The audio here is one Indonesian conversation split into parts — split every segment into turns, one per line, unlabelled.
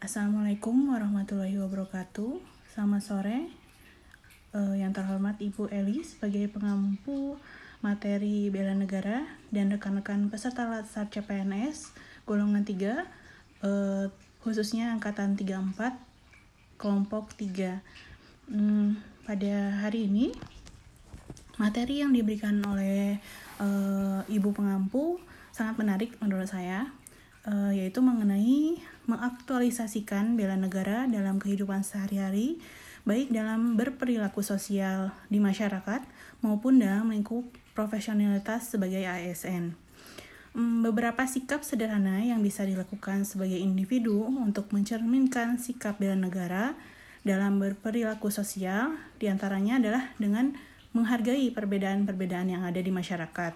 Assalamualaikum warahmatullahi wabarakatuh. Selamat sore, uh, yang terhormat Ibu Eli sebagai pengampu materi bela negara dan rekan-rekan peserta latsar CPNS golongan 3, uh, eh, khususnya angkatan 34, kelompok 3. Hmm, pada hari ini, materi yang diberikan oleh uh, Ibu pengampu sangat menarik menurut saya uh, yaitu mengenai mengaktualisasikan bela negara dalam kehidupan sehari-hari, baik dalam berperilaku sosial di masyarakat maupun dalam lingkup profesionalitas sebagai ASN. Hmm, beberapa sikap sederhana yang bisa dilakukan sebagai individu untuk mencerminkan sikap bela negara dalam berperilaku sosial, di antaranya adalah dengan menghargai perbedaan-perbedaan yang ada di masyarakat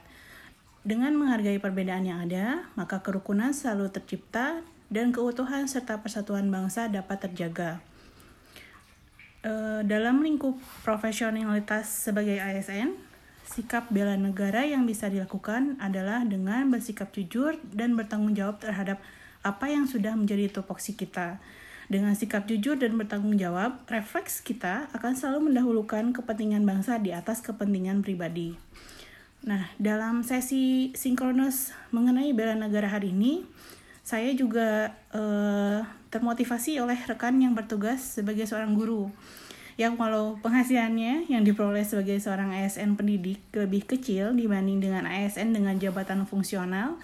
dengan menghargai perbedaan yang ada, maka kerukunan selalu tercipta dan keutuhan serta persatuan bangsa dapat terjaga. E, dalam lingkup profesionalitas sebagai ASN, sikap bela negara yang bisa dilakukan adalah dengan bersikap jujur dan bertanggung jawab terhadap apa yang sudah menjadi tupoksi kita. Dengan sikap jujur dan bertanggung jawab, refleks kita akan selalu mendahulukan kepentingan bangsa di atas kepentingan pribadi. Nah, dalam sesi sinkronus mengenai bela negara hari ini, saya juga uh, termotivasi oleh rekan yang bertugas sebagai seorang guru. Yang walau penghasilannya yang diperoleh sebagai seorang ASN pendidik lebih kecil dibanding dengan ASN dengan jabatan fungsional,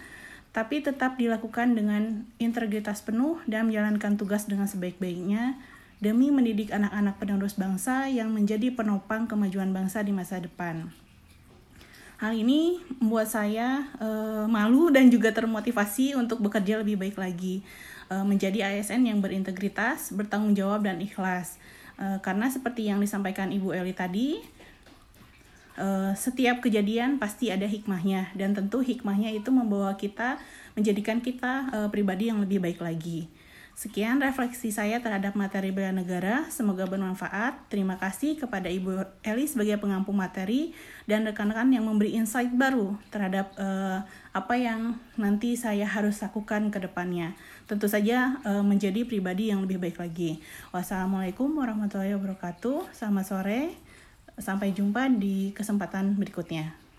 tapi tetap dilakukan dengan integritas penuh dan menjalankan tugas dengan sebaik-baiknya demi mendidik anak-anak penerus bangsa yang menjadi penopang kemajuan bangsa di masa depan. Hal ini membuat saya uh, malu dan juga termotivasi untuk bekerja lebih baik lagi, uh, menjadi ASN yang berintegritas, bertanggung jawab, dan ikhlas. Uh, karena seperti yang disampaikan Ibu Eli tadi, setiap kejadian pasti ada hikmahnya, dan tentu hikmahnya itu membawa kita menjadikan kita pribadi yang lebih baik lagi. Sekian refleksi saya terhadap materi bela negara. Semoga bermanfaat. Terima kasih kepada Ibu Eli sebagai pengampu materi dan rekan-rekan yang memberi insight baru terhadap uh, apa yang nanti saya harus lakukan ke depannya. Tentu saja uh, menjadi pribadi yang lebih baik lagi. Wassalamualaikum warahmatullahi wabarakatuh. Selamat sore. Sampai jumpa di kesempatan berikutnya.